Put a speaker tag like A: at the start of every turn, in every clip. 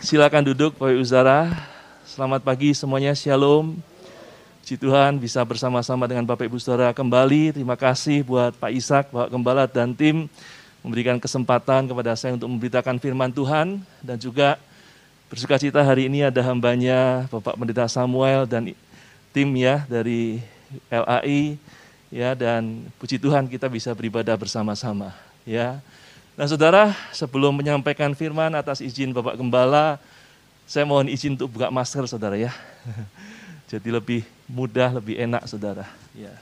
A: Silakan duduk Ibu Saudara. Selamat pagi semuanya, Shalom. Puji Tuhan bisa bersama-sama dengan Bapak Ibu Saudara kembali. Terima kasih buat Pak Ishak, Pak Gembala dan tim memberikan kesempatan kepada saya untuk memberitakan firman Tuhan dan juga bersuka cita hari ini ada hambanya Bapak Pendeta Samuel dan tim ya dari LAI ya dan puji Tuhan kita bisa beribadah bersama-sama ya. Nah saudara, sebelum menyampaikan firman atas izin Bapak Gembala, saya mohon izin untuk buka masker saudara ya. Jadi lebih mudah, lebih enak saudara. Ya.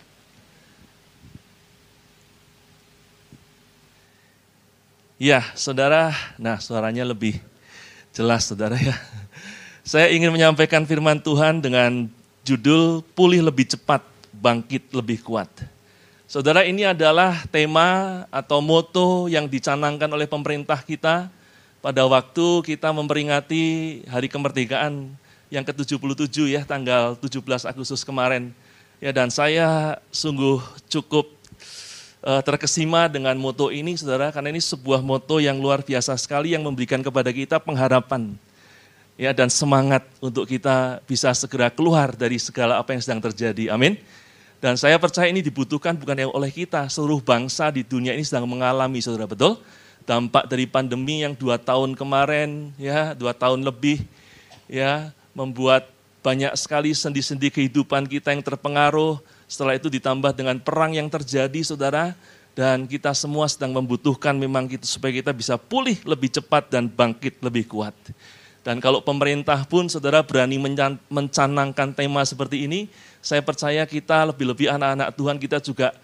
A: Ya, saudara, nah suaranya lebih jelas saudara ya. Saya ingin menyampaikan firman Tuhan dengan judul Pulih Lebih Cepat, Bangkit Lebih Kuat. Saudara, ini adalah tema atau moto yang dicanangkan oleh pemerintah kita pada waktu kita memperingati Hari Kemerdekaan yang ke-77 ya, tanggal 17 Agustus kemarin. Ya, dan saya sungguh cukup uh, terkesima dengan moto ini, saudara, karena ini sebuah moto yang luar biasa sekali yang memberikan kepada kita pengharapan ya dan semangat untuk kita bisa segera keluar dari segala apa yang sedang terjadi. Amin. Dan saya percaya ini dibutuhkan bukan yang oleh kita, seluruh bangsa di dunia ini sedang mengalami, saudara betul? Dampak dari pandemi yang dua tahun kemarin, ya dua tahun lebih, ya membuat banyak sekali sendi-sendi kehidupan kita yang terpengaruh. Setelah itu ditambah dengan perang yang terjadi, saudara, dan kita semua sedang membutuhkan memang kita supaya kita bisa pulih lebih cepat dan bangkit lebih kuat. Dan kalau pemerintah pun saudara berani mencanangkan tema seperti ini, saya percaya kita lebih-lebih anak-anak Tuhan kita juga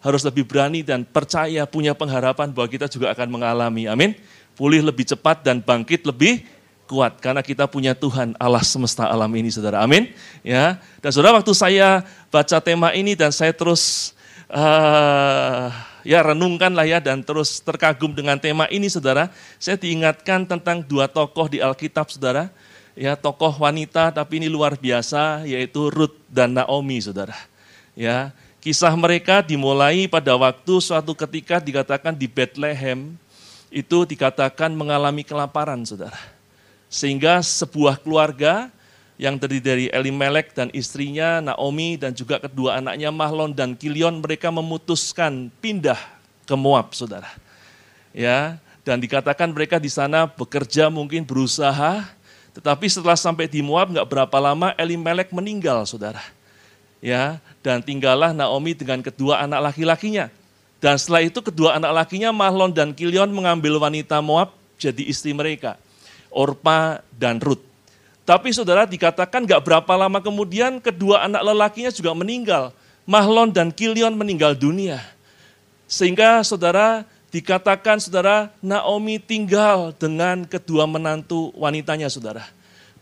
A: harus lebih berani dan percaya punya pengharapan bahwa kita juga akan mengalami. Amin. Pulih lebih cepat dan bangkit lebih kuat karena kita punya Tuhan Allah semesta alam ini Saudara. Amin. Ya. Dan Saudara waktu saya baca tema ini dan saya terus uh, ya renungkan lah ya dan terus terkagum dengan tema ini Saudara. Saya diingatkan tentang dua tokoh di Alkitab Saudara ya tokoh wanita tapi ini luar biasa yaitu Ruth dan Naomi Saudara. Ya, kisah mereka dimulai pada waktu suatu ketika dikatakan di Bethlehem itu dikatakan mengalami kelaparan Saudara. Sehingga sebuah keluarga yang terdiri dari Elimelek dan istrinya Naomi dan juga kedua anaknya Mahlon dan Kilion mereka memutuskan pindah ke Moab Saudara. Ya, dan dikatakan mereka di sana bekerja mungkin berusaha tetapi setelah sampai di Moab nggak berapa lama Elimelek meninggal, saudara. Ya, dan tinggallah Naomi dengan kedua anak laki-lakinya. Dan setelah itu kedua anak lakinya Mahlon dan Kilion mengambil wanita Moab jadi istri mereka, Orpa dan Ruth. Tapi saudara dikatakan nggak berapa lama kemudian kedua anak lelakinya juga meninggal. Mahlon dan Kilion meninggal dunia. Sehingga saudara dikatakan saudara Naomi tinggal dengan kedua menantu wanitanya saudara.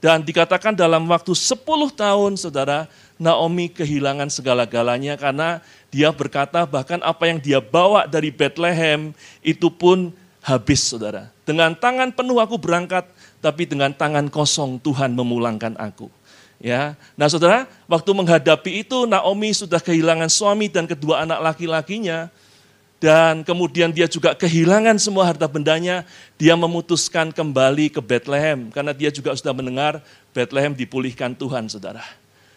A: Dan dikatakan dalam waktu 10 tahun saudara Naomi kehilangan segala-galanya karena dia berkata bahkan apa yang dia bawa dari Bethlehem itu pun habis saudara. Dengan tangan penuh aku berangkat tapi dengan tangan kosong Tuhan memulangkan aku. Ya, nah saudara, waktu menghadapi itu Naomi sudah kehilangan suami dan kedua anak laki-lakinya, dan kemudian dia juga kehilangan semua harta bendanya, dia memutuskan kembali ke Bethlehem karena dia juga sudah mendengar Bethlehem dipulihkan Tuhan, Saudara.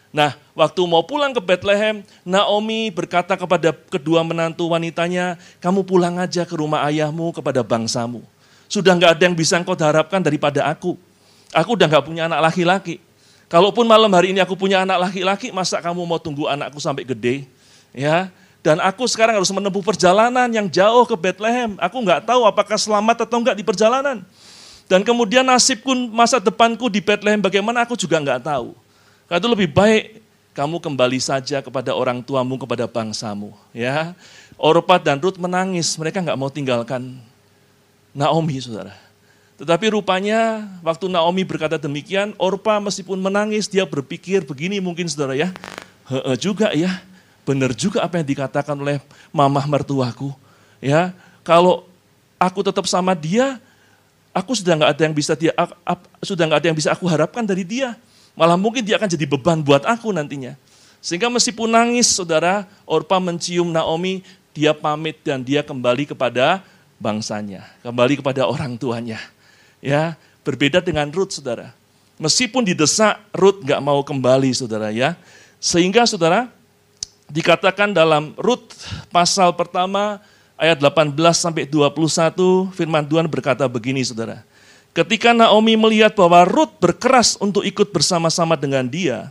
A: Nah, waktu mau pulang ke Bethlehem, Naomi berkata kepada kedua menantu wanitanya, kamu pulang aja ke rumah ayahmu kepada bangsamu. Sudah nggak ada yang bisa engkau harapkan daripada aku. Aku udah nggak punya anak laki-laki. Kalaupun malam hari ini aku punya anak laki-laki, masa kamu mau tunggu anakku sampai gede? Ya, dan aku sekarang harus menempuh perjalanan yang jauh ke Bethlehem. Aku nggak tahu apakah selamat atau enggak di perjalanan. Dan kemudian nasibku masa depanku di Bethlehem bagaimana aku juga nggak tahu. Karena itu lebih baik kamu kembali saja kepada orang tuamu, kepada bangsamu. Ya, Orpa dan Ruth menangis, mereka nggak mau tinggalkan Naomi, saudara. Tetapi rupanya waktu Naomi berkata demikian, Orpa meskipun menangis, dia berpikir begini mungkin saudara ya, He juga ya, benar juga apa yang dikatakan oleh mamah mertuaku. Ya, kalau aku tetap sama dia, aku sudah nggak ada yang bisa dia, sudah nggak ada yang bisa aku harapkan dari dia. Malah mungkin dia akan jadi beban buat aku nantinya. Sehingga meskipun nangis, saudara, Orpa mencium Naomi, dia pamit dan dia kembali kepada bangsanya, kembali kepada orang tuanya. Ya, Berbeda dengan Ruth, saudara. Meskipun didesak, Ruth nggak mau kembali, saudara ya. Sehingga saudara, dikatakan dalam Ruth pasal pertama ayat 18 sampai 21 firman Tuhan berkata begini saudara. Ketika Naomi melihat bahwa Ruth berkeras untuk ikut bersama-sama dengan dia,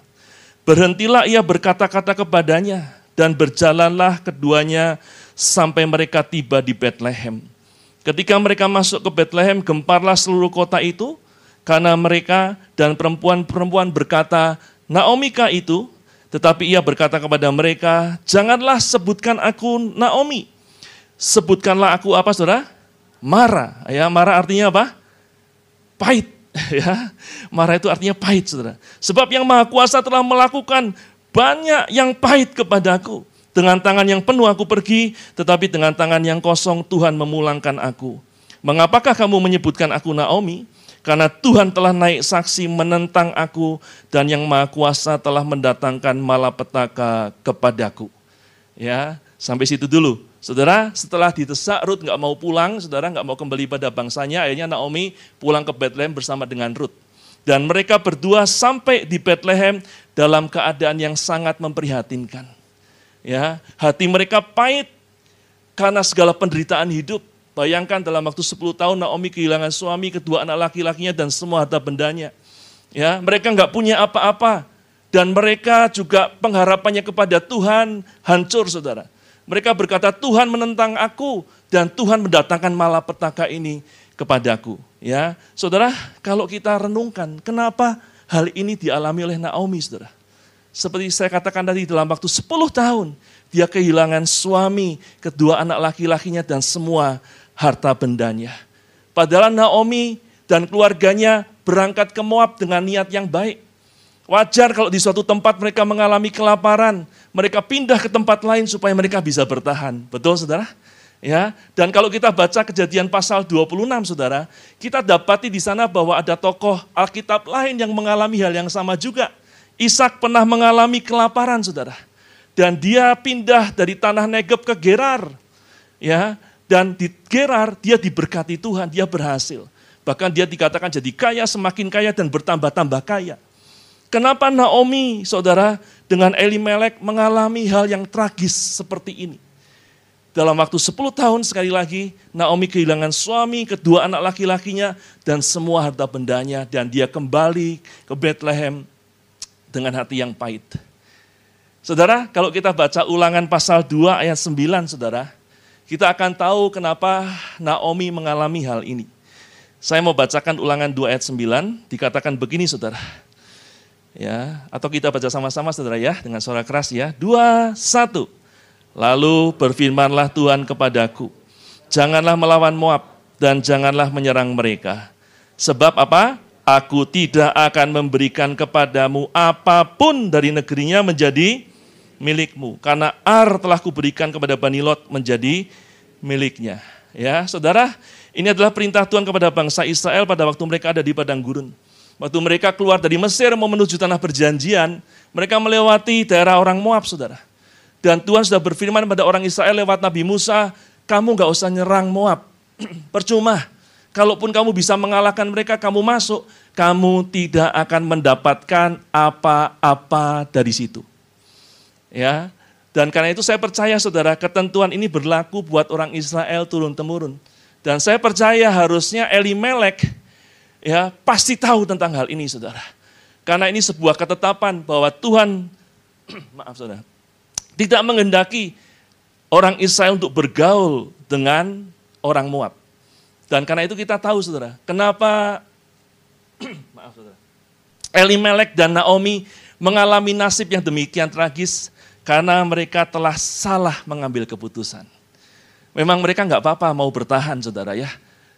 A: berhentilah ia berkata-kata kepadanya dan berjalanlah keduanya sampai mereka tiba di Bethlehem. Ketika mereka masuk ke Bethlehem, gemparlah seluruh kota itu karena mereka dan perempuan-perempuan berkata, Naomi kah itu? Tetapi ia berkata kepada mereka, janganlah sebutkan aku Naomi. Sebutkanlah aku apa saudara? Mara. Ya, Mara artinya apa? Pahit. Ya, Mara itu artinya pahit saudara. Sebab yang maha kuasa telah melakukan banyak yang pahit kepadaku. Dengan tangan yang penuh aku pergi, tetapi dengan tangan yang kosong Tuhan memulangkan aku. Mengapakah kamu menyebutkan aku Naomi? Karena Tuhan telah naik saksi menentang aku dan yang maha kuasa telah mendatangkan malapetaka kepadaku. Ya, sampai situ dulu. Saudara, setelah didesak Ruth nggak mau pulang, saudara nggak mau kembali pada bangsanya, akhirnya Naomi pulang ke Bethlehem bersama dengan Ruth. Dan mereka berdua sampai di Bethlehem dalam keadaan yang sangat memprihatinkan. Ya, hati mereka pahit karena segala penderitaan hidup. Bayangkan dalam waktu 10 tahun Naomi kehilangan suami, kedua anak laki-lakinya dan semua harta bendanya. Ya, mereka nggak punya apa-apa dan mereka juga pengharapannya kepada Tuhan hancur, saudara. Mereka berkata Tuhan menentang aku dan Tuhan mendatangkan malapetaka ini kepadaku. Ya, saudara, kalau kita renungkan, kenapa hal ini dialami oleh Naomi, saudara? Seperti saya katakan tadi dalam waktu 10 tahun, dia kehilangan suami, kedua anak laki-lakinya dan semua harta bendanya. Padahal Naomi dan keluarganya berangkat ke Moab dengan niat yang baik. Wajar kalau di suatu tempat mereka mengalami kelaparan, mereka pindah ke tempat lain supaya mereka bisa bertahan. Betul saudara? Ya, dan kalau kita baca kejadian pasal 26 saudara, kita dapati di sana bahwa ada tokoh Alkitab lain yang mengalami hal yang sama juga. Ishak pernah mengalami kelaparan saudara. Dan dia pindah dari tanah Negeb ke Gerar. Ya, dan di Gerar dia diberkati Tuhan, dia berhasil. Bahkan dia dikatakan jadi kaya, semakin kaya dan bertambah-tambah kaya. Kenapa Naomi, saudara, dengan Elimelek mengalami hal yang tragis seperti ini? Dalam waktu 10 tahun sekali lagi, Naomi kehilangan suami, kedua anak laki-lakinya, dan semua harta bendanya. Dan dia kembali ke Bethlehem dengan hati yang pahit. Saudara, kalau kita baca ulangan pasal 2 ayat 9, saudara, kita akan tahu kenapa Naomi mengalami hal ini. Saya mau bacakan ulangan 2 ayat 9, dikatakan begini saudara. Ya, atau kita baca sama-sama saudara ya, dengan suara keras ya. Dua, satu. Lalu berfirmanlah Tuhan kepadaku, janganlah melawan Moab dan janganlah menyerang mereka. Sebab apa? Aku tidak akan memberikan kepadamu apa pun dari negerinya menjadi milikmu. Karena Ar telah kuberikan kepada Bani Lot menjadi miliknya. Ya, saudara, ini adalah perintah Tuhan kepada bangsa Israel pada waktu mereka ada di padang gurun. Waktu mereka keluar dari Mesir mau menuju tanah perjanjian, mereka melewati daerah orang Moab, saudara. Dan Tuhan sudah berfirman pada orang Israel lewat Nabi Musa, kamu gak usah nyerang Moab. Percuma, kalaupun kamu bisa mengalahkan mereka, kamu masuk, kamu tidak akan mendapatkan apa-apa dari situ. Ya. Dan karena itu saya percaya saudara, ketentuan ini berlaku buat orang Israel turun-temurun. Dan saya percaya harusnya Elimelek ya pasti tahu tentang hal ini saudara. Karena ini sebuah ketetapan bahwa Tuhan, maaf saudara, tidak menghendaki orang Israel untuk bergaul dengan orang Moab. Dan karena itu kita tahu saudara, kenapa, maaf saudara, Elimelek dan Naomi mengalami nasib yang demikian tragis karena mereka telah salah mengambil keputusan. Memang mereka nggak apa-apa mau bertahan saudara ya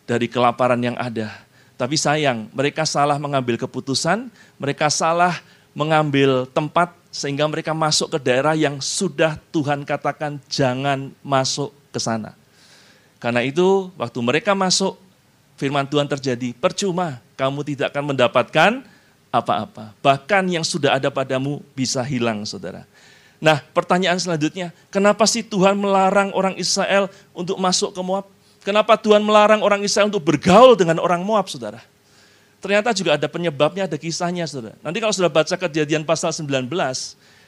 A: dari kelaparan yang ada. Tapi sayang mereka salah mengambil keputusan, mereka salah mengambil tempat sehingga mereka masuk ke daerah yang sudah Tuhan katakan jangan masuk ke sana. Karena itu waktu mereka masuk firman Tuhan terjadi, percuma kamu tidak akan mendapatkan apa-apa. Bahkan yang sudah ada padamu bisa hilang saudara. Nah pertanyaan selanjutnya, kenapa sih Tuhan melarang orang Israel untuk masuk ke Moab? Kenapa Tuhan melarang orang Israel untuk bergaul dengan orang Moab, saudara? ternyata juga ada penyebabnya, ada kisahnya saudara. Nanti kalau sudah baca kejadian pasal 19,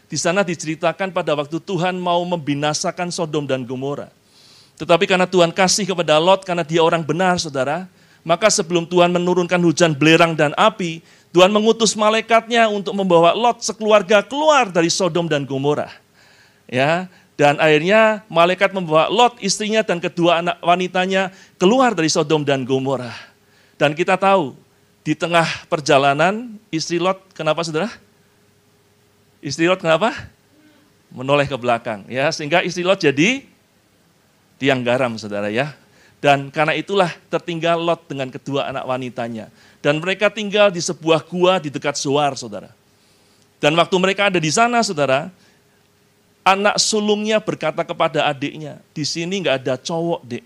A: di sana diceritakan pada waktu Tuhan mau membinasakan Sodom dan Gomora. Tetapi karena Tuhan kasih kepada Lot, karena dia orang benar saudara, maka sebelum Tuhan menurunkan hujan belerang dan api, Tuhan mengutus malaikatnya untuk membawa Lot sekeluarga keluar dari Sodom dan Gomora. Ya, dan akhirnya malaikat membawa Lot istrinya dan kedua anak wanitanya keluar dari Sodom dan Gomora. Dan kita tahu di tengah perjalanan istri Lot kenapa saudara? Istri Lot kenapa? Menoleh ke belakang ya sehingga istri Lot jadi tiang garam saudara ya. Dan karena itulah tertinggal Lot dengan kedua anak wanitanya. Dan mereka tinggal di sebuah gua di dekat Zoar saudara. Dan waktu mereka ada di sana saudara, anak sulungnya berkata kepada adiknya, di sini nggak ada cowok dek,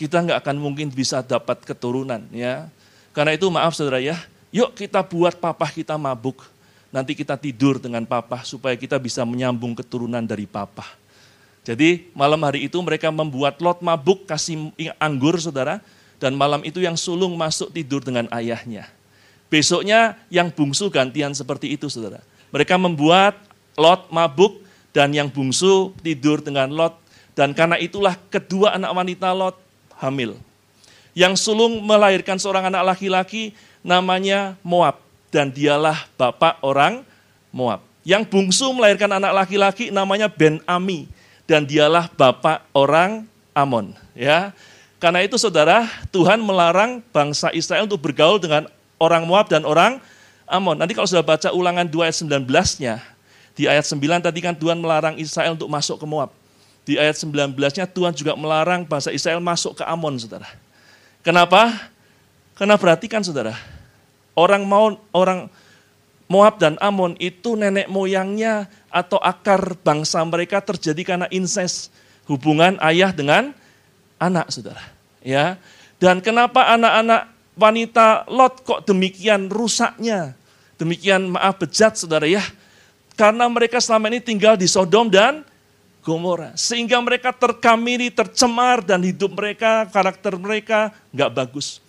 A: kita nggak akan mungkin bisa dapat keturunan ya. Karena itu maaf saudara ya, yuk kita buat papa kita mabuk. Nanti kita tidur dengan papa supaya kita bisa menyambung keturunan dari papa. Jadi malam hari itu mereka membuat Lot mabuk kasih anggur saudara. Dan malam itu yang sulung masuk tidur dengan ayahnya. Besoknya yang bungsu gantian seperti itu saudara. Mereka membuat Lot mabuk dan yang bungsu tidur dengan Lot. Dan karena itulah kedua anak wanita Lot hamil yang sulung melahirkan seorang anak laki-laki namanya Moab dan dialah bapak orang Moab. Yang bungsu melahirkan anak laki-laki namanya Ben Ami dan dialah bapak orang Amon, ya. Karena itu saudara, Tuhan melarang bangsa Israel untuk bergaul dengan orang Moab dan orang Amon. Nanti kalau sudah baca ulangan 2 ayat 19-nya, di ayat 9 tadi kan Tuhan melarang Israel untuk masuk ke Moab. Di ayat 19-nya Tuhan juga melarang bangsa Israel masuk ke Amon, saudara. Kenapa? Karena perhatikan saudara, orang mau orang Moab dan Amon itu nenek moyangnya atau akar bangsa mereka terjadi karena inses hubungan ayah dengan anak saudara. Ya, dan kenapa anak-anak wanita Lot kok demikian rusaknya, demikian maaf bejat saudara ya? Karena mereka selama ini tinggal di Sodom dan Gomora. Sehingga mereka terkamiri, tercemar dan hidup mereka, karakter mereka nggak bagus.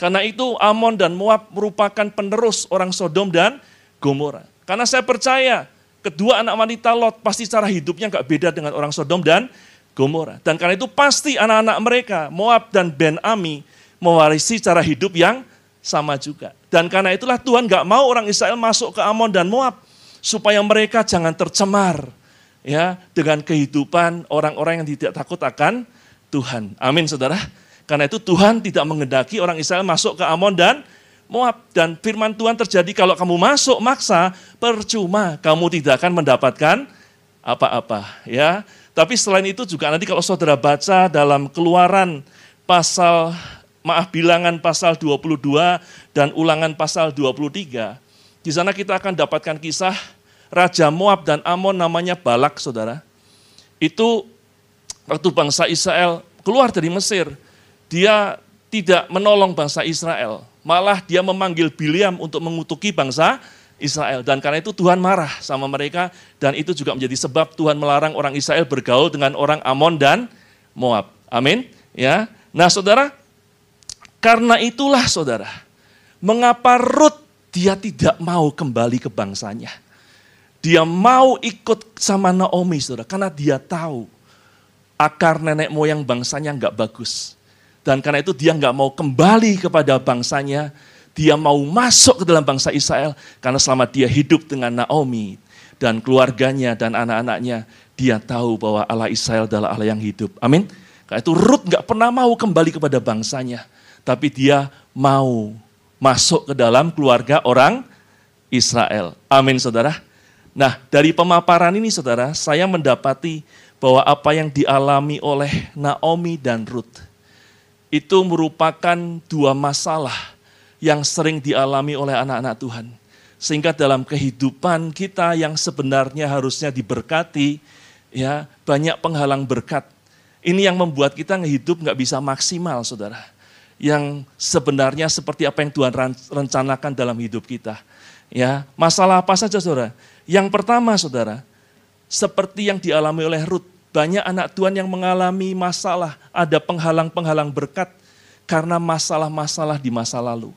A: Karena itu Amon dan Moab merupakan penerus orang Sodom dan Gomora. Karena saya percaya kedua anak wanita Lot pasti cara hidupnya nggak beda dengan orang Sodom dan Gomora. Dan karena itu pasti anak-anak mereka, Moab dan Ben Ami, mewarisi cara hidup yang sama juga. Dan karena itulah Tuhan nggak mau orang Israel masuk ke Amon dan Moab. Supaya mereka jangan tercemar ya dengan kehidupan orang-orang yang tidak takut akan Tuhan. Amin saudara. Karena itu Tuhan tidak mengendaki orang Israel masuk ke Amon dan Moab. Dan firman Tuhan terjadi kalau kamu masuk maksa, percuma kamu tidak akan mendapatkan apa-apa. ya. Tapi selain itu juga nanti kalau saudara baca dalam keluaran pasal, maaf bilangan pasal 22 dan ulangan pasal 23, di sana kita akan dapatkan kisah Raja Moab dan Amon namanya Balak, saudara. Itu waktu bangsa Israel keluar dari Mesir, dia tidak menolong bangsa Israel. Malah dia memanggil Biliam untuk mengutuki bangsa Israel. Dan karena itu Tuhan marah sama mereka dan itu juga menjadi sebab Tuhan melarang orang Israel bergaul dengan orang Amon dan Moab. Amin. Ya. Nah, Saudara, karena itulah Saudara, mengapa Ruth dia tidak mau kembali ke bangsanya? Dia mau ikut sama Naomi, saudara, karena dia tahu akar nenek moyang bangsanya nggak bagus. Dan karena itu dia nggak mau kembali kepada bangsanya, dia mau masuk ke dalam bangsa Israel, karena selama dia hidup dengan Naomi dan keluarganya dan anak-anaknya, dia tahu bahwa Allah Israel adalah Allah yang hidup. Amin. Karena itu Ruth nggak pernah mau kembali kepada bangsanya, tapi dia mau masuk ke dalam keluarga orang Israel. Amin saudara. Nah, dari pemaparan ini saudara, saya mendapati bahwa apa yang dialami oleh Naomi dan Ruth itu merupakan dua masalah yang sering dialami oleh anak-anak Tuhan. Sehingga dalam kehidupan kita yang sebenarnya harusnya diberkati, ya banyak penghalang berkat. Ini yang membuat kita ngehidup nggak bisa maksimal, saudara. Yang sebenarnya seperti apa yang Tuhan rencanakan dalam hidup kita. Ya, masalah apa saja, saudara? Yang pertama saudara, seperti yang dialami oleh Ruth, banyak anak Tuhan yang mengalami masalah, ada penghalang-penghalang berkat karena masalah-masalah di masa lalu.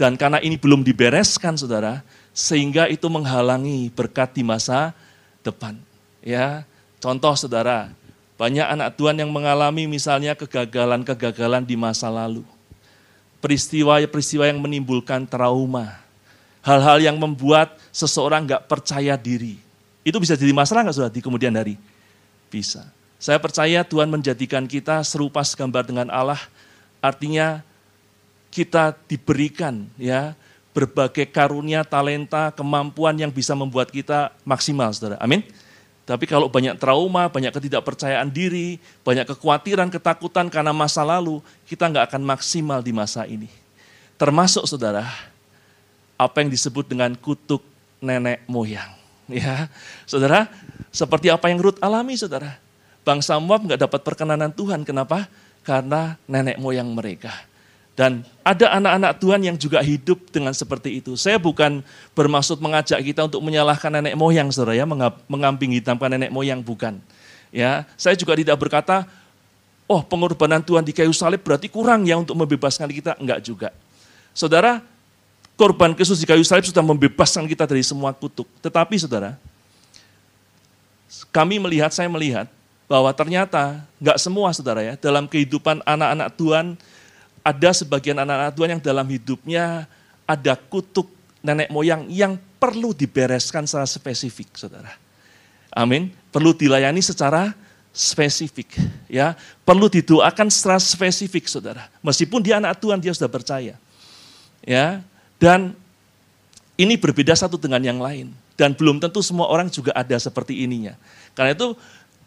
A: Dan karena ini belum dibereskan saudara, sehingga itu menghalangi berkat di masa depan. Ya, contoh saudara, banyak anak Tuhan yang mengalami misalnya kegagalan-kegagalan di masa lalu. Peristiwa-peristiwa yang menimbulkan trauma. Hal-hal yang membuat seseorang nggak percaya diri. Itu bisa jadi masalah nggak saudara di kemudian hari? Bisa. Saya percaya Tuhan menjadikan kita serupa segambar dengan Allah, artinya kita diberikan ya berbagai karunia, talenta, kemampuan yang bisa membuat kita maksimal, saudara. Amin. Tapi kalau banyak trauma, banyak ketidakpercayaan diri, banyak kekhawatiran, ketakutan karena masa lalu, kita nggak akan maksimal di masa ini. Termasuk saudara, apa yang disebut dengan kutuk nenek moyang. Ya, saudara, seperti apa yang Ruth alami, saudara bangsa Moab nggak dapat perkenanan Tuhan. Kenapa? Karena nenek moyang mereka. Dan ada anak-anak Tuhan yang juga hidup dengan seperti itu. Saya bukan bermaksud mengajak kita untuk menyalahkan nenek moyang, saudara ya, mengamping hitamkan nenek moyang, bukan. Ya, saya juga tidak berkata, oh pengorbanan Tuhan di kayu salib berarti kurang ya untuk membebaskan kita. Enggak juga. Saudara, korban Kristus di kayu salib sudah membebaskan kita dari semua kutuk. Tetapi saudara, kami melihat, saya melihat, bahwa ternyata nggak semua saudara ya, dalam kehidupan anak-anak Tuhan, ada sebagian anak-anak Tuhan yang dalam hidupnya ada kutuk nenek moyang yang perlu dibereskan secara spesifik, saudara. Amin. Perlu dilayani secara spesifik, ya. Perlu didoakan secara spesifik, saudara. Meskipun dia anak Tuhan, dia sudah percaya, ya. Dan ini berbeda satu dengan yang lain. Dan belum tentu semua orang juga ada seperti ininya. Karena itu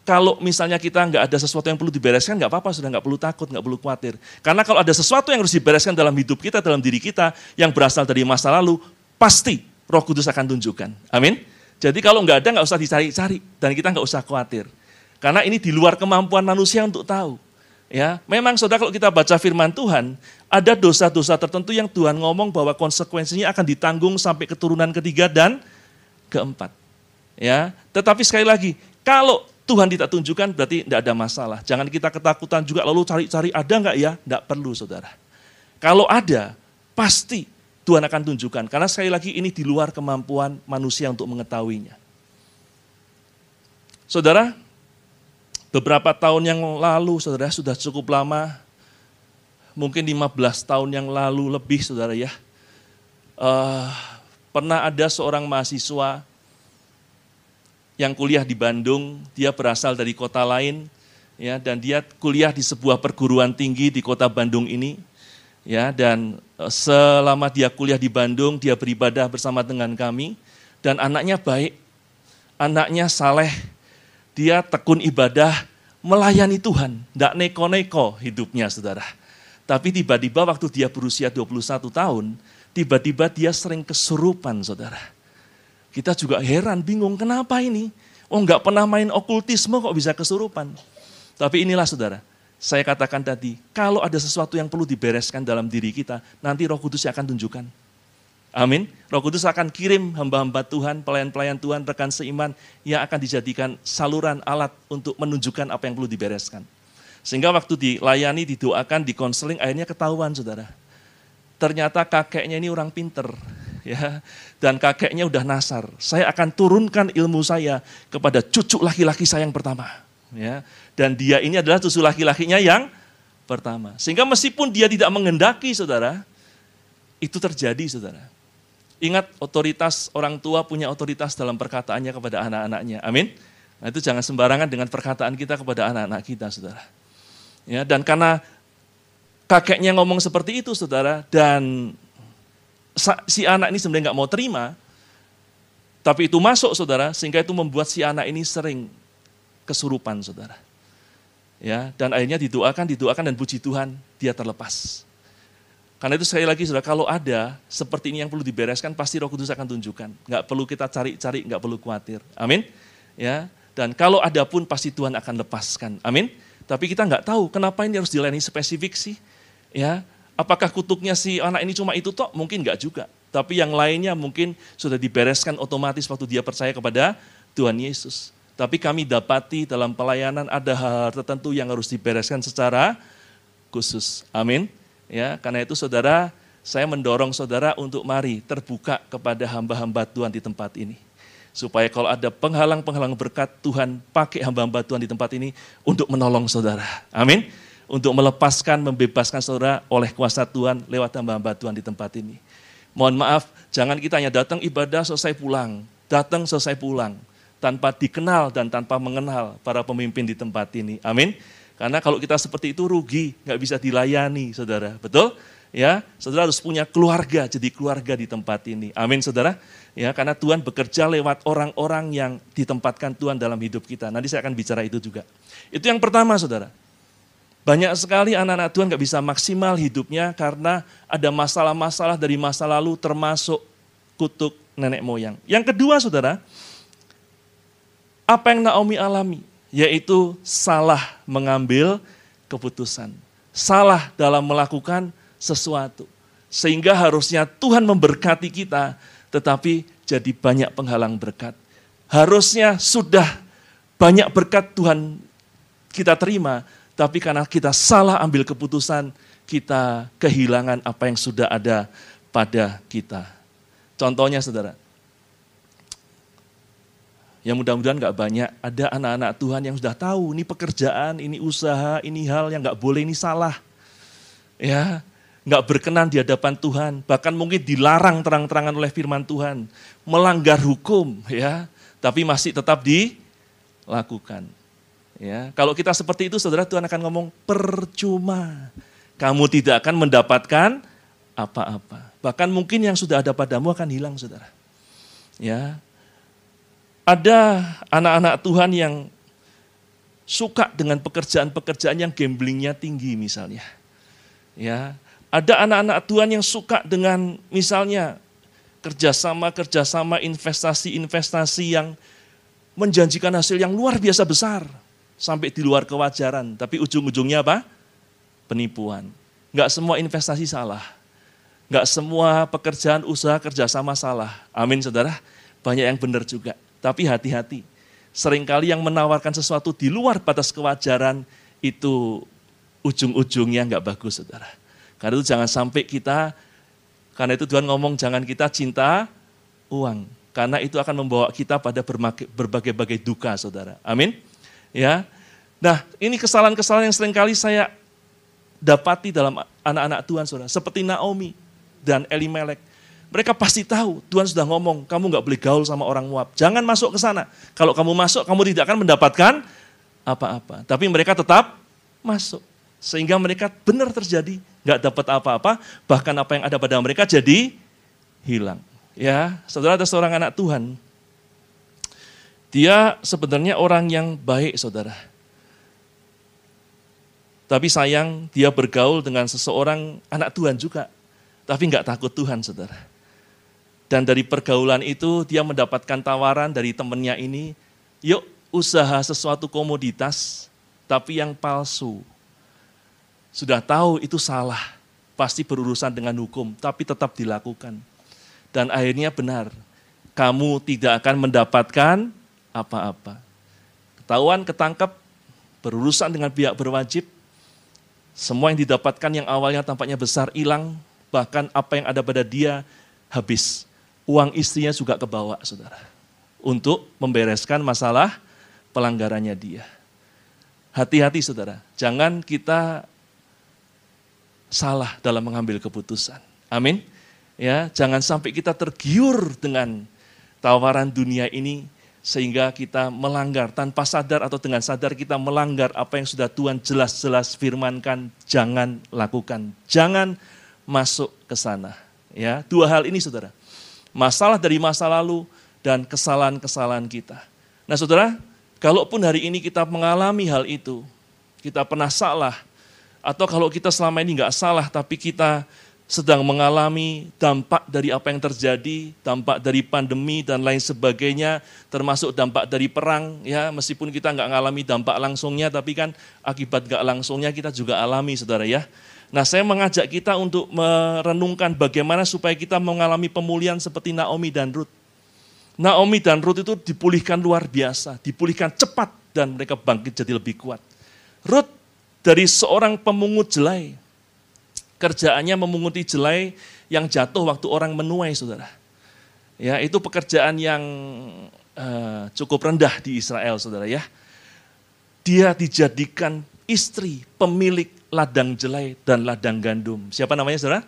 A: kalau misalnya kita nggak ada sesuatu yang perlu dibereskan, nggak apa-apa, sudah nggak perlu takut, nggak perlu khawatir. Karena kalau ada sesuatu yang harus dibereskan dalam hidup kita, dalam diri kita, yang berasal dari masa lalu, pasti roh kudus akan tunjukkan. Amin. Jadi kalau nggak ada, nggak usah dicari-cari, dan kita nggak usah khawatir. Karena ini di luar kemampuan manusia untuk tahu. Ya, memang saudara kalau kita baca firman Tuhan, ada dosa-dosa tertentu yang Tuhan ngomong bahwa konsekuensinya akan ditanggung sampai keturunan ketiga dan keempat. Ya, tetapi sekali lagi, kalau Tuhan tidak tunjukkan berarti tidak ada masalah. Jangan kita ketakutan juga lalu cari-cari ada nggak ya? Tidak perlu saudara. Kalau ada, pasti Tuhan akan tunjukkan. Karena sekali lagi ini di luar kemampuan manusia untuk mengetahuinya. Saudara, beberapa tahun yang lalu saudara sudah cukup lama, mungkin 15 tahun yang lalu lebih saudara ya, uh, pernah ada seorang mahasiswa yang kuliah di Bandung, dia berasal dari kota lain, ya, dan dia kuliah di sebuah perguruan tinggi di kota Bandung ini, ya, dan e, selama dia kuliah di Bandung, dia beribadah bersama dengan kami, dan anaknya baik, anaknya saleh, dia tekun ibadah, melayani Tuhan, tidak neko-neko hidupnya, saudara. Tapi tiba-tiba waktu dia berusia 21 tahun, tiba-tiba dia sering kesurupan, saudara kita juga heran, bingung, kenapa ini? Oh nggak pernah main okultisme kok bisa kesurupan. Tapi inilah saudara, saya katakan tadi, kalau ada sesuatu yang perlu dibereskan dalam diri kita, nanti roh kudus akan tunjukkan. Amin. Roh Kudus akan kirim hamba-hamba Tuhan, pelayan-pelayan Tuhan, rekan seiman yang akan dijadikan saluran alat untuk menunjukkan apa yang perlu dibereskan. Sehingga waktu dilayani, didoakan, dikonseling, akhirnya ketahuan saudara. Ternyata kakeknya ini orang pinter ya dan kakeknya udah nasar. Saya akan turunkan ilmu saya kepada cucu laki-laki saya yang pertama, ya. Dan dia ini adalah cucu laki-lakinya yang pertama. Sehingga meskipun dia tidak mengendaki, Saudara, itu terjadi, Saudara. Ingat otoritas orang tua punya otoritas dalam perkataannya kepada anak-anaknya. Amin. Nah, itu jangan sembarangan dengan perkataan kita kepada anak-anak kita, Saudara. Ya, dan karena kakeknya ngomong seperti itu, Saudara, dan si anak ini sebenarnya nggak mau terima, tapi itu masuk saudara, sehingga itu membuat si anak ini sering kesurupan saudara. Ya, dan akhirnya didoakan, didoakan dan puji Tuhan dia terlepas. Karena itu sekali lagi saudara, kalau ada seperti ini yang perlu dibereskan, pasti Roh Kudus akan tunjukkan. Nggak perlu kita cari-cari, nggak perlu khawatir. Amin. Ya, dan kalau ada pun pasti Tuhan akan lepaskan. Amin. Tapi kita nggak tahu kenapa ini harus dilayani spesifik sih. Ya, Apakah kutuknya si anak ini cuma itu toh? Mungkin enggak juga. Tapi yang lainnya mungkin sudah dibereskan otomatis waktu dia percaya kepada Tuhan Yesus. Tapi kami dapati dalam pelayanan ada hal-hal tertentu yang harus dibereskan secara khusus. Amin. Ya, karena itu saudara, saya mendorong saudara untuk mari terbuka kepada hamba-hamba Tuhan di tempat ini. Supaya kalau ada penghalang-penghalang berkat, Tuhan pakai hamba-hamba Tuhan di tempat ini untuk menolong saudara. Amin. Untuk melepaskan, membebaskan saudara oleh kuasa Tuhan lewat hamba-hamba Tuhan di tempat ini. Mohon maaf, jangan kita hanya datang ibadah selesai pulang. Datang selesai pulang. Tanpa dikenal dan tanpa mengenal para pemimpin di tempat ini. Amin. Karena kalau kita seperti itu rugi, nggak bisa dilayani saudara. Betul? Ya saudara harus punya keluarga jadi keluarga di tempat ini. Amin saudara. Ya karena Tuhan bekerja lewat orang-orang yang ditempatkan Tuhan dalam hidup kita. Nanti saya akan bicara itu juga. Itu yang pertama saudara. Banyak sekali anak-anak Tuhan nggak bisa maksimal hidupnya karena ada masalah-masalah dari masa lalu termasuk kutuk nenek moyang. Yang kedua saudara apa yang Naomi alami? Yaitu salah mengambil keputusan. Salah dalam melakukan sesuatu. Sehingga harusnya Tuhan memberkati kita, tetapi jadi banyak penghalang berkat. Harusnya sudah banyak berkat Tuhan kita terima, tapi karena kita salah ambil keputusan, kita kehilangan apa yang sudah ada pada kita. Contohnya saudara, yang mudah-mudahan gak banyak, ada anak-anak Tuhan yang sudah tahu, ini pekerjaan, ini usaha, ini hal yang gak boleh, ini salah. Ya, nggak berkenan di hadapan Tuhan, bahkan mungkin dilarang terang-terangan oleh firman Tuhan, melanggar hukum ya, tapi masih tetap dilakukan. Ya, kalau kita seperti itu Saudara Tuhan akan ngomong percuma. Kamu tidak akan mendapatkan apa-apa. Bahkan mungkin yang sudah ada padamu akan hilang Saudara. Ya. Ada anak-anak Tuhan yang suka dengan pekerjaan-pekerjaan yang gamblingnya tinggi misalnya. Ya, ada anak-anak Tuhan yang suka dengan misalnya kerjasama-kerjasama investasi-investasi yang menjanjikan hasil yang luar biasa besar. Sampai di luar kewajaran. Tapi ujung-ujungnya apa? Penipuan. Enggak semua investasi salah. Enggak semua pekerjaan usaha kerjasama salah. Amin saudara. Banyak yang benar juga. Tapi hati-hati. Seringkali yang menawarkan sesuatu di luar batas kewajaran itu ujung-ujungnya enggak bagus saudara karena itu jangan sampai kita, karena itu Tuhan ngomong jangan kita cinta uang. Karena itu akan membawa kita pada berbagai-bagai duka, saudara. Amin. Ya. Nah, ini kesalahan-kesalahan yang sering kali saya dapati dalam anak-anak Tuhan, saudara. Seperti Naomi dan Elimelek. Mereka pasti tahu, Tuhan sudah ngomong, kamu nggak boleh gaul sama orang Moab. Jangan masuk ke sana. Kalau kamu masuk, kamu tidak akan mendapatkan apa-apa. Tapi mereka tetap masuk. Sehingga mereka benar terjadi nggak dapat apa-apa, bahkan apa yang ada pada mereka jadi hilang. Ya, saudara ada seorang anak Tuhan, dia sebenarnya orang yang baik, saudara. Tapi sayang dia bergaul dengan seseorang anak Tuhan juga, tapi nggak takut Tuhan, saudara. Dan dari pergaulan itu dia mendapatkan tawaran dari temannya ini, yuk usaha sesuatu komoditas, tapi yang palsu sudah tahu itu salah, pasti berurusan dengan hukum, tapi tetap dilakukan. Dan akhirnya benar, kamu tidak akan mendapatkan apa-apa. Ketahuan, ketangkap, berurusan dengan pihak berwajib, semua yang didapatkan yang awalnya tampaknya besar hilang, bahkan apa yang ada pada dia habis. Uang istrinya juga kebawa, saudara. Untuk membereskan masalah pelanggarannya dia. Hati-hati saudara, jangan kita salah dalam mengambil keputusan. Amin. Ya, jangan sampai kita tergiur dengan tawaran dunia ini sehingga kita melanggar tanpa sadar atau dengan sadar kita melanggar apa yang sudah Tuhan jelas-jelas firmankan, jangan lakukan. Jangan masuk ke sana. Ya, dua hal ini Saudara. Masalah dari masa lalu dan kesalahan-kesalahan kita. Nah, Saudara, kalaupun hari ini kita mengalami hal itu, kita pernah salah, atau kalau kita selama ini nggak salah, tapi kita sedang mengalami dampak dari apa yang terjadi, dampak dari pandemi dan lain sebagainya, termasuk dampak dari perang, ya meskipun kita nggak mengalami dampak langsungnya, tapi kan akibat nggak langsungnya kita juga alami, saudara ya. Nah saya mengajak kita untuk merenungkan bagaimana supaya kita mengalami pemulihan seperti Naomi dan Ruth. Naomi dan Ruth itu dipulihkan luar biasa, dipulihkan cepat dan mereka bangkit jadi lebih kuat. Ruth dari seorang pemungut jelai. Kerjaannya memunguti jelai yang jatuh waktu orang menuai, saudara. Ya, itu pekerjaan yang uh, cukup rendah di Israel, saudara ya. Dia dijadikan istri pemilik ladang jelai dan ladang gandum. Siapa namanya, saudara?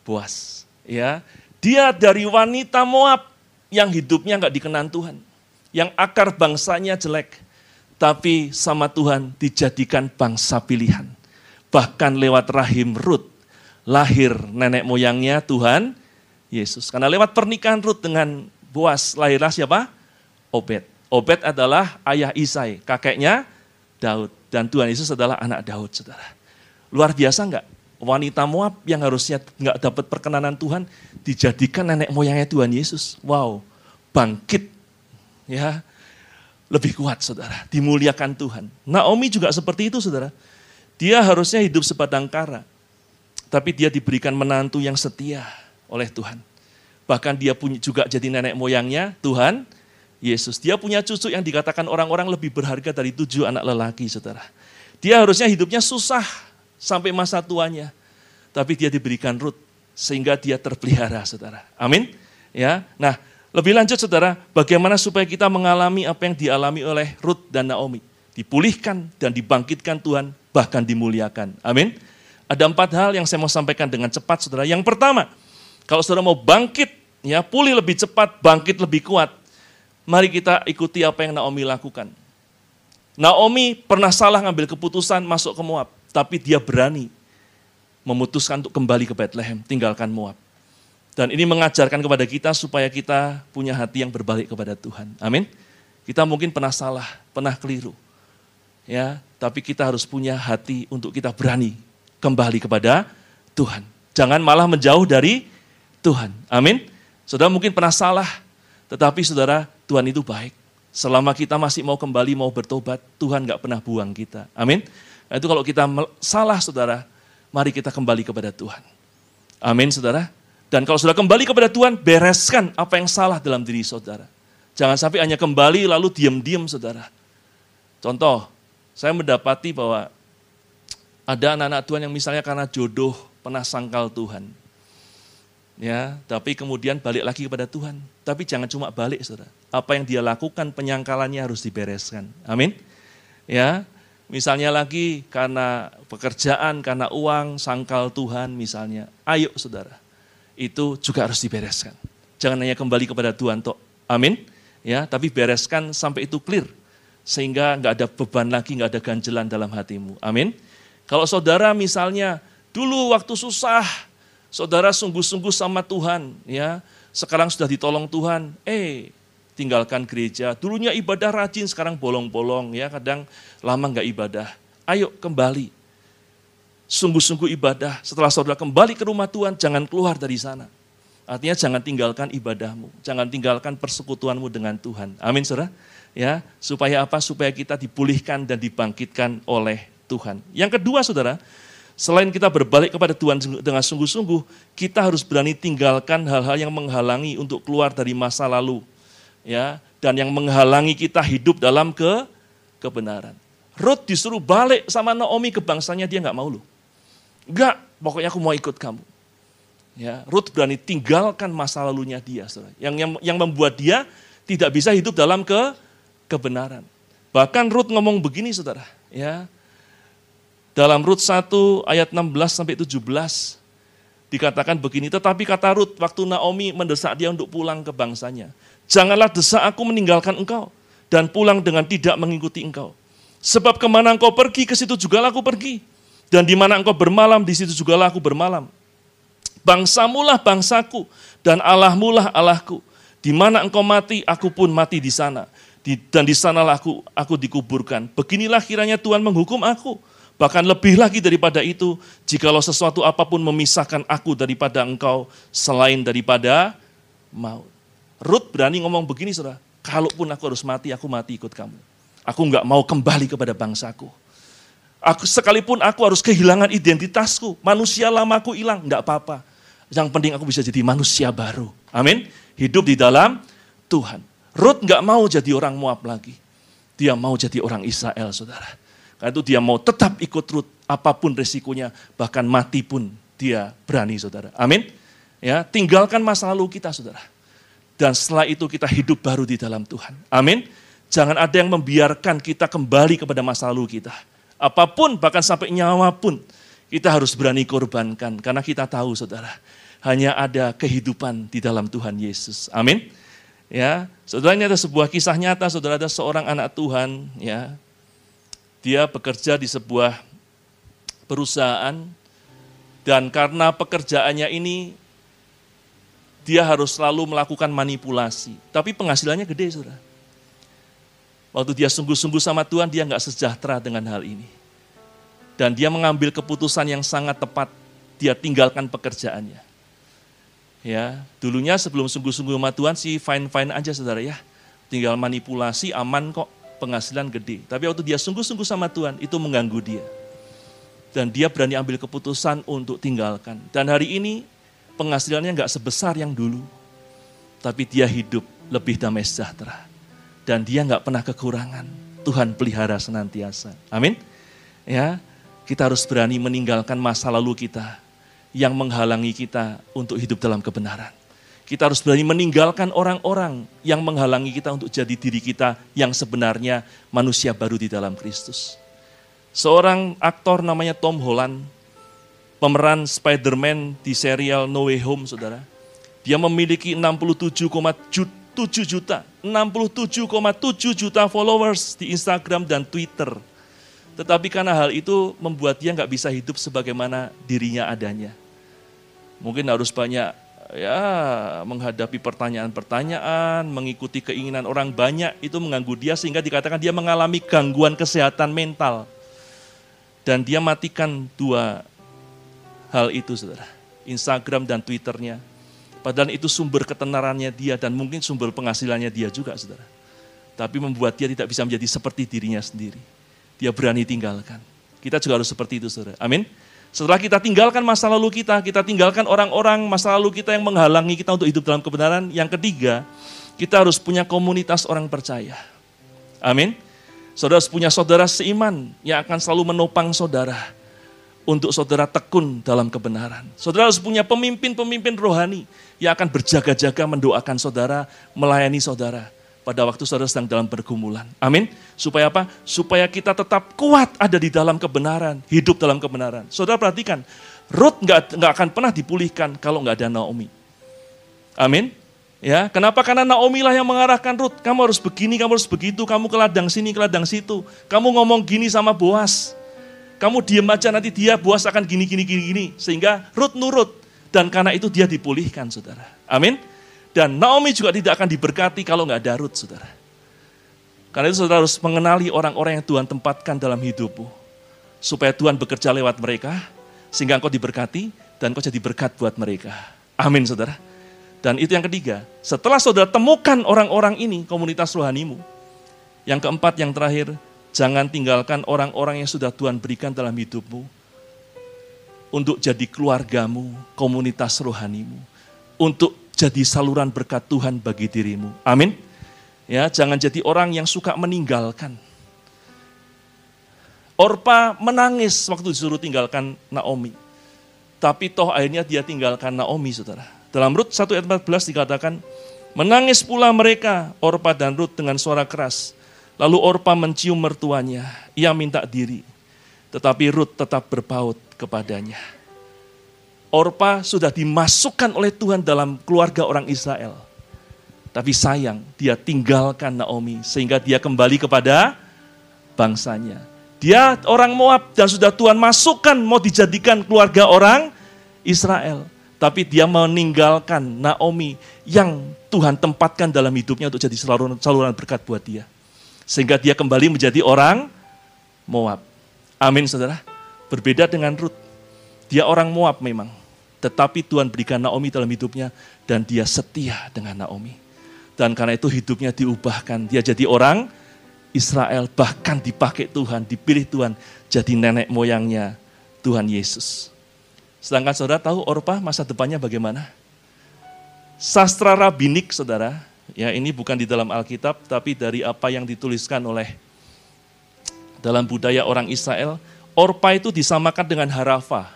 A: Boas. Ya, dia dari wanita Moab yang hidupnya nggak dikenan Tuhan, yang akar bangsanya jelek, tapi sama Tuhan dijadikan bangsa pilihan. Bahkan lewat rahim Rut, lahir nenek moyangnya Tuhan Yesus. Karena lewat pernikahan Rut dengan Boas, lahirlah siapa? Obed. Obed adalah ayah Isai, kakeknya Daud. Dan Tuhan Yesus adalah anak Daud, saudara. Luar biasa enggak? Wanita Moab yang harusnya enggak dapat perkenanan Tuhan, dijadikan nenek moyangnya Tuhan Yesus. Wow, bangkit. Ya, lebih kuat, saudara. Dimuliakan Tuhan. Naomi juga seperti itu, saudara. Dia harusnya hidup sebatang kara. Tapi dia diberikan menantu yang setia oleh Tuhan. Bahkan dia punya juga jadi nenek moyangnya Tuhan Yesus. Dia punya cucu yang dikatakan orang-orang lebih berharga dari tujuh anak lelaki, saudara. Dia harusnya hidupnya susah sampai masa tuanya. Tapi dia diberikan Ruth sehingga dia terpelihara, saudara. Amin. Ya. Nah, lebih lanjut saudara, bagaimana supaya kita mengalami apa yang dialami oleh Ruth dan Naomi. Dipulihkan dan dibangkitkan Tuhan, bahkan dimuliakan. Amin. Ada empat hal yang saya mau sampaikan dengan cepat saudara. Yang pertama, kalau saudara mau bangkit, ya pulih lebih cepat, bangkit lebih kuat, Mari kita ikuti apa yang Naomi lakukan. Naomi pernah salah ngambil keputusan masuk ke Moab, tapi dia berani memutuskan untuk kembali ke Bethlehem, tinggalkan Moab. Dan ini mengajarkan kepada kita supaya kita punya hati yang berbalik kepada Tuhan. Amin. Kita mungkin pernah salah, pernah keliru. Ya, tapi kita harus punya hati untuk kita berani kembali kepada Tuhan. Jangan malah menjauh dari Tuhan. Amin. Saudara mungkin pernah salah, tetapi saudara, Tuhan itu baik. Selama kita masih mau kembali, mau bertobat, Tuhan gak pernah buang kita. Amin. Nah, itu kalau kita salah saudara, mari kita kembali kepada Tuhan. Amin saudara. Dan kalau sudah kembali kepada Tuhan, bereskan apa yang salah dalam diri saudara. Jangan sampai hanya kembali lalu diam-diam saudara. Contoh, saya mendapati bahwa ada anak-anak Tuhan yang misalnya karena jodoh pernah sangkal Tuhan ya tapi kemudian balik lagi kepada Tuhan. Tapi jangan cuma balik, saudara. Apa yang dia lakukan penyangkalannya harus dibereskan. Amin. Ya, misalnya lagi karena pekerjaan, karena uang, sangkal Tuhan misalnya. Ayo saudara, itu juga harus dibereskan. Jangan hanya kembali kepada Tuhan, toh. Amin. Ya, tapi bereskan sampai itu clear. Sehingga nggak ada beban lagi, nggak ada ganjelan dalam hatimu. Amin. Kalau saudara misalnya dulu waktu susah, Saudara sungguh-sungguh sama Tuhan, ya. Sekarang sudah ditolong Tuhan, eh tinggalkan gereja. Dulunya ibadah rajin, sekarang bolong-bolong, ya. Kadang lama nggak ibadah. Ayo kembali. Sungguh-sungguh ibadah. Setelah saudara kembali ke rumah Tuhan, jangan keluar dari sana. Artinya jangan tinggalkan ibadahmu, jangan tinggalkan persekutuanmu dengan Tuhan. Amin, saudara. Ya, supaya apa? Supaya kita dipulihkan dan dibangkitkan oleh Tuhan. Yang kedua, saudara, Selain kita berbalik kepada Tuhan dengan sungguh-sungguh, kita harus berani tinggalkan hal-hal yang menghalangi untuk keluar dari masa lalu. ya Dan yang menghalangi kita hidup dalam ke kebenaran. Ruth disuruh balik sama Naomi ke bangsanya, dia nggak mau loh. Enggak, pokoknya aku mau ikut kamu. Ya, Ruth berani tinggalkan masa lalunya dia, saudara. Yang, yang yang membuat dia tidak bisa hidup dalam ke kebenaran. Bahkan Ruth ngomong begini, saudara. Ya, dalam Rut 1 ayat 16 sampai 17 dikatakan begini, tetapi kata Rut waktu Naomi mendesak dia untuk pulang ke bangsanya, janganlah desak aku meninggalkan engkau dan pulang dengan tidak mengikuti engkau. Sebab ke mana engkau pergi, ke situ juga aku pergi. Dan di mana engkau bermalam, di situ juga aku bermalam. Bangsamulah bangsaku, dan Allahmulah Allahku. Di mana engkau mati, aku pun mati di sana. dan di sanalah aku, aku dikuburkan. Beginilah kiranya Tuhan menghukum aku Bahkan lebih lagi daripada itu, jikalau sesuatu apa pun memisahkan aku daripada engkau selain daripada maut. Ruth berani ngomong begini saudara, kalaupun aku harus mati, aku mati ikut kamu. Aku nggak mau kembali kepada bangsaku. Aku sekalipun aku harus kehilangan identitasku, manusia lamaku hilang, nggak apa-apa. Yang penting aku bisa jadi manusia baru. Amin. Hidup di dalam Tuhan. Ruth nggak mau jadi orang Moab lagi. Dia mau jadi orang Israel, saudara. Karena itu dia mau tetap ikut Ruth, apa pun resikonya, bahkan mati pun dia berani saudara. Amin. Ya, tinggalkan masa lalu kita saudara. Dan setelah itu kita hidup baru di dalam Tuhan. Amin. Jangan ada yang membiarkan kita kembali kepada masa lalu kita. Apa pun, bahkan sampai nyawa pun, kita harus berani korbankan. Karena kita tahu saudara, hanya ada kehidupan di dalam Tuhan Yesus. Amin. Ya, saudara ini ada sebuah kisah nyata, saudara ada seorang anak Tuhan, ya, dia bekerja di sebuah perusahaan dan karena pekerjaannya ini dia harus selalu melakukan manipulasi, tapi penghasilannya gede, saudara. Waktu dia sungguh-sungguh sama Tuhan, dia nggak sejahtera dengan hal ini. Dan dia mengambil keputusan yang sangat tepat, dia tinggalkan pekerjaannya. Ya, dulunya sebelum sungguh-sungguh sama Tuhan sih fine-fine aja saudara ya. Tinggal manipulasi aman kok, penghasilan gede. Tapi waktu dia sungguh-sungguh sama Tuhan, itu mengganggu dia. Dan dia berani ambil keputusan untuk tinggalkan. Dan hari ini penghasilannya nggak sebesar yang dulu. Tapi dia hidup lebih damai sejahtera. Dan dia nggak pernah kekurangan. Tuhan pelihara senantiasa. Amin. Ya, kita harus berani meninggalkan masa lalu kita yang menghalangi kita untuk hidup dalam kebenaran. Kita harus berani meninggalkan orang-orang yang menghalangi kita untuk jadi diri kita yang sebenarnya manusia baru di dalam Kristus. Seorang aktor namanya Tom Holland, pemeran Spider-Man di serial No Way Home, saudara. Dia memiliki 67,7 juta, 67,7 juta followers di Instagram dan Twitter. Tetapi karena hal itu membuat dia nggak bisa hidup sebagaimana dirinya adanya. Mungkin harus banyak ya menghadapi pertanyaan-pertanyaan, mengikuti keinginan orang banyak itu mengganggu dia sehingga dikatakan dia mengalami gangguan kesehatan mental. Dan dia matikan dua hal itu saudara. Instagram dan Twitternya. Padahal itu sumber ketenarannya dia dan mungkin sumber penghasilannya dia juga saudara. Tapi membuat dia tidak bisa menjadi seperti dirinya sendiri dia berani tinggalkan. Kita juga harus seperti itu, saudara. Amin. Setelah kita tinggalkan masa lalu kita, kita tinggalkan orang-orang masa lalu kita yang menghalangi kita untuk hidup dalam kebenaran. Yang ketiga, kita harus punya komunitas orang percaya. Amin. Saudara harus punya saudara seiman yang akan selalu menopang saudara untuk saudara tekun dalam kebenaran. Saudara harus punya pemimpin-pemimpin rohani yang akan berjaga-jaga mendoakan saudara, melayani saudara pada waktu saudara sedang dalam pergumulan. Amin. Supaya apa? Supaya kita tetap kuat ada di dalam kebenaran, hidup dalam kebenaran. Saudara perhatikan, Ruth nggak nggak akan pernah dipulihkan kalau nggak ada Naomi. Amin. Ya, kenapa? Karena Naomi lah yang mengarahkan Ruth. Kamu harus begini, kamu harus begitu, kamu ke ladang sini, ke ladang situ. Kamu ngomong gini sama Boas. Kamu diem aja nanti dia Boas akan gini, gini, gini, gini. Sehingga Ruth nurut. Dan karena itu dia dipulihkan, saudara. Amin. Dan Naomi juga tidak akan diberkati kalau nggak ada Ruth, saudara. Karena itu saudara harus mengenali orang-orang yang Tuhan tempatkan dalam hidupmu. Supaya Tuhan bekerja lewat mereka, sehingga engkau diberkati, dan engkau jadi berkat buat mereka. Amin saudara. Dan itu yang ketiga, setelah saudara temukan orang-orang ini, komunitas rohanimu. Yang keempat, yang terakhir, jangan tinggalkan orang-orang yang sudah Tuhan berikan dalam hidupmu. Untuk jadi keluargamu, komunitas rohanimu. Untuk jadi saluran berkat Tuhan bagi dirimu. Amin. Ya, jangan jadi orang yang suka meninggalkan. Orpa menangis waktu disuruh tinggalkan Naomi. Tapi toh akhirnya dia tinggalkan Naomi, saudara. Dalam Rut 1 ayat 14 dikatakan, Menangis pula mereka, Orpa dan Rut dengan suara keras. Lalu Orpa mencium mertuanya, ia minta diri. Tetapi Rut tetap berpaut kepadanya. Orpa sudah dimasukkan oleh Tuhan dalam keluarga orang Israel. Tapi sayang, dia tinggalkan Naomi sehingga dia kembali kepada bangsanya. Dia orang Moab dan sudah Tuhan masukkan mau dijadikan keluarga orang Israel. Tapi dia meninggalkan Naomi yang Tuhan tempatkan dalam hidupnya untuk jadi saluran, saluran berkat buat dia. Sehingga dia kembali menjadi orang Moab. Amin saudara. Berbeda dengan Ruth. Dia orang Moab memang. Tetapi Tuhan berikan Naomi dalam hidupnya dan dia setia dengan Naomi. Dan karena itu hidupnya diubahkan. Dia jadi orang Israel bahkan dipakai Tuhan, dipilih Tuhan jadi nenek moyangnya Tuhan Yesus. Sedangkan saudara tahu Orpa masa depannya bagaimana? Sastra rabinik saudara, ya ini bukan di dalam Alkitab tapi dari apa yang dituliskan oleh dalam budaya orang Israel, Orpa itu disamakan dengan Harafa.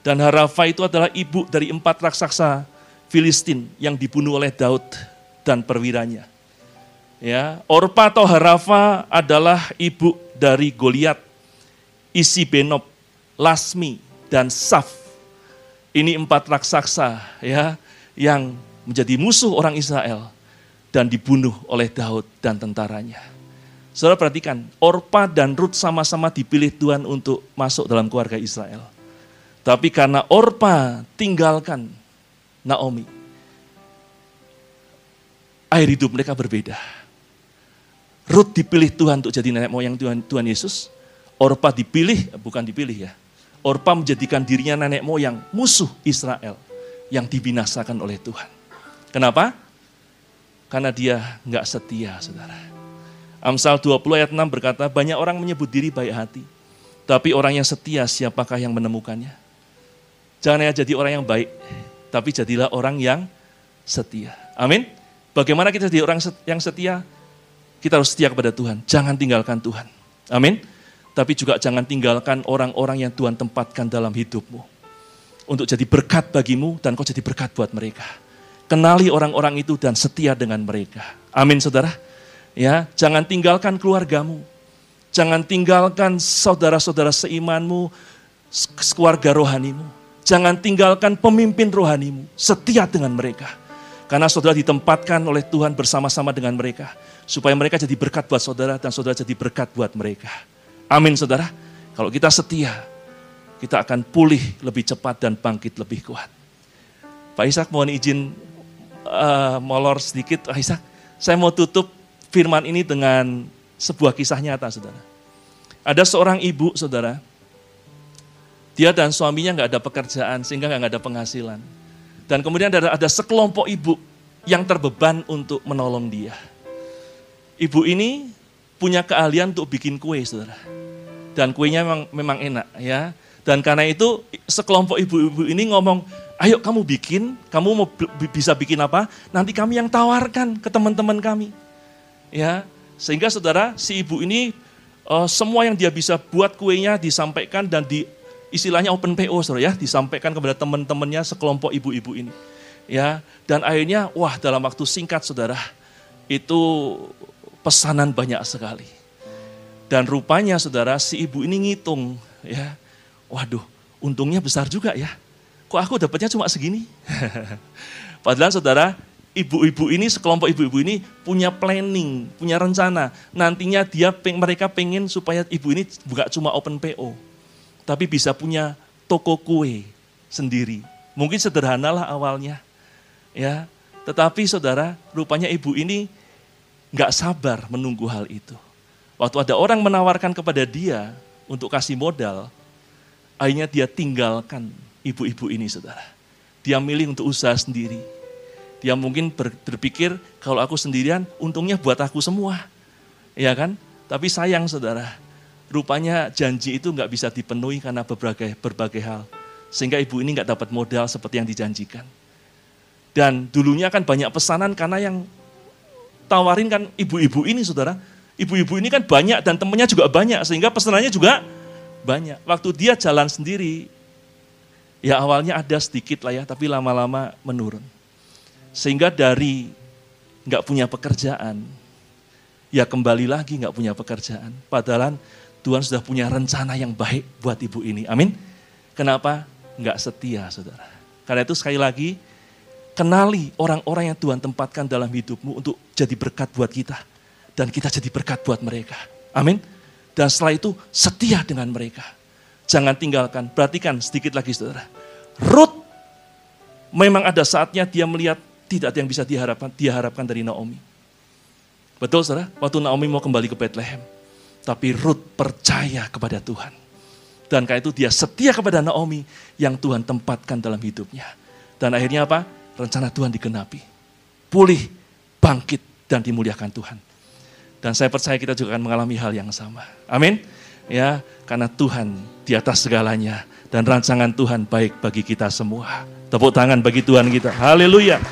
A: Dan Harafa itu adalah ibu dari empat raksasa Filistin yang dibunuh oleh Daud dan perwiranya. Ya, Orpa atau Harafa adalah ibu dari Goliat, Isi Benob, Lasmi, dan Saf. Ini empat raksasa ya yang menjadi musuh orang Israel dan dibunuh oleh Daud dan tentaranya. Saudara perhatikan, Orpa dan Ruth sama-sama dipilih Tuhan untuk masuk dalam keluarga Israel. Tapi karena Orpa tinggalkan Naomi, air hidup mereka berbeda. Ruth dipilih Tuhan untuk jadi nenek moyang Tuhan, Tuhan Yesus. Orpa dipilih, bukan dipilih ya. Orpa menjadikan dirinya nenek moyang musuh Israel yang dibinasakan oleh Tuhan. Kenapa? Karena dia nggak setia, saudara. Amsal 20 ayat 6 berkata, banyak orang menyebut diri baik hati. Tapi orang yang setia siapakah yang menemukannya? Jangan hanya jadi orang yang baik, tapi jadilah orang yang setia. Amin. Bagaimana kita jadi orang yang setia? Kita harus setia kepada Tuhan. Jangan tinggalkan Tuhan. Amin. Tapi juga jangan tinggalkan orang-orang yang Tuhan tempatkan dalam hidupmu. Untuk jadi berkat bagimu dan kau jadi berkat buat mereka. Kenali orang-orang itu dan setia dengan mereka. Amin saudara. Ya, jangan tinggalkan keluargamu. Jangan tinggalkan saudara-saudara seimanmu, keluarga rohanimu Jangan tinggalkan pemimpin rohanimu, setia dengan mereka. Karena saudara ditempatkan oleh Tuhan bersama-sama dengan mereka. Supaya mereka jadi berkat buat saudara dan saudara jadi berkat buat mereka. Amin saudara. Kalau kita setia, kita akan pulih lebih cepat dan bangkit lebih kuat. Pak Ishak mohon izin uh, molor sedikit. Pak Ishak, saya mau tutup firman ini dengan sebuah kisah nyata saudara. Ada seorang ibu saudara, dia dan suaminya nggak ada pekerjaan sehingga nggak ada penghasilan. Dan kemudian ada, ada sekelompok ibu yang terbeban untuk menolong dia. Ibu ini punya keahlian untuk bikin kue, saudara. Dan kuenya memang, memang enak ya. Dan karena itu sekelompok ibu-ibu ini ngomong, ayo kamu bikin, kamu mau bisa bikin apa? Nanti kami yang tawarkan ke teman-teman kami. Ya, sehingga saudara si ibu ini uh, semua yang dia bisa buat kuenya disampaikan dan di istilahnya open PO saudara ya, disampaikan kepada teman-temannya sekelompok ibu-ibu ini. Ya, dan akhirnya wah dalam waktu singkat saudara, itu pesanan banyak sekali. Dan rupanya saudara si ibu ini ngitung ya. Waduh, untungnya besar juga ya. Kok aku dapatnya cuma segini? Padahal saudara, ibu-ibu ini, sekelompok ibu-ibu ini punya planning, punya rencana. Nantinya dia mereka pengen supaya ibu ini buka cuma open PO tapi bisa punya toko kue sendiri. Mungkin sederhanalah awalnya. Ya, tetapi saudara, rupanya ibu ini nggak sabar menunggu hal itu. Waktu ada orang menawarkan kepada dia untuk kasih modal, akhirnya dia tinggalkan ibu-ibu ini saudara. Dia milih untuk usaha sendiri. Dia mungkin berpikir kalau aku sendirian untungnya buat aku semua. Ya kan? Tapi sayang saudara, Rupanya janji itu nggak bisa dipenuhi karena berbagai, berbagai hal. Sehingga ibu ini nggak dapat modal seperti yang dijanjikan. Dan dulunya kan banyak pesanan karena yang tawarin kan ibu-ibu ini saudara. Ibu-ibu ini kan banyak dan temennya juga banyak sehingga pesanannya juga banyak. Waktu dia jalan sendiri, ya awalnya ada sedikit lah ya, tapi lama-lama menurun. Sehingga dari nggak punya pekerjaan, ya kembali lagi nggak punya pekerjaan. Padahal Tuhan sudah punya rencana yang baik buat ibu ini. Amin. Kenapa? Enggak setia, saudara. Karena itu sekali lagi, kenali orang-orang yang Tuhan tempatkan dalam hidupmu untuk jadi berkat buat kita. Dan kita jadi berkat buat mereka. Amin. Dan setelah itu setia dengan mereka. Jangan tinggalkan. Perhatikan sedikit lagi saudara. Ruth memang ada saatnya dia melihat tidak ada yang bisa diharapkan, diharapkan dari Naomi. Betul saudara? Waktu Naomi mau kembali ke Bethlehem tapi Ruth percaya kepada Tuhan. Dan karena itu dia setia kepada Naomi yang Tuhan tempatkan dalam hidupnya. Dan akhirnya apa? Rencana Tuhan digenapi. Pulih, bangkit, dan dimuliakan Tuhan. Dan saya percaya kita juga akan mengalami hal yang sama. Amin. Ya, karena Tuhan di atas segalanya dan rancangan Tuhan baik bagi kita semua. Tepuk tangan bagi Tuhan kita. Haleluya.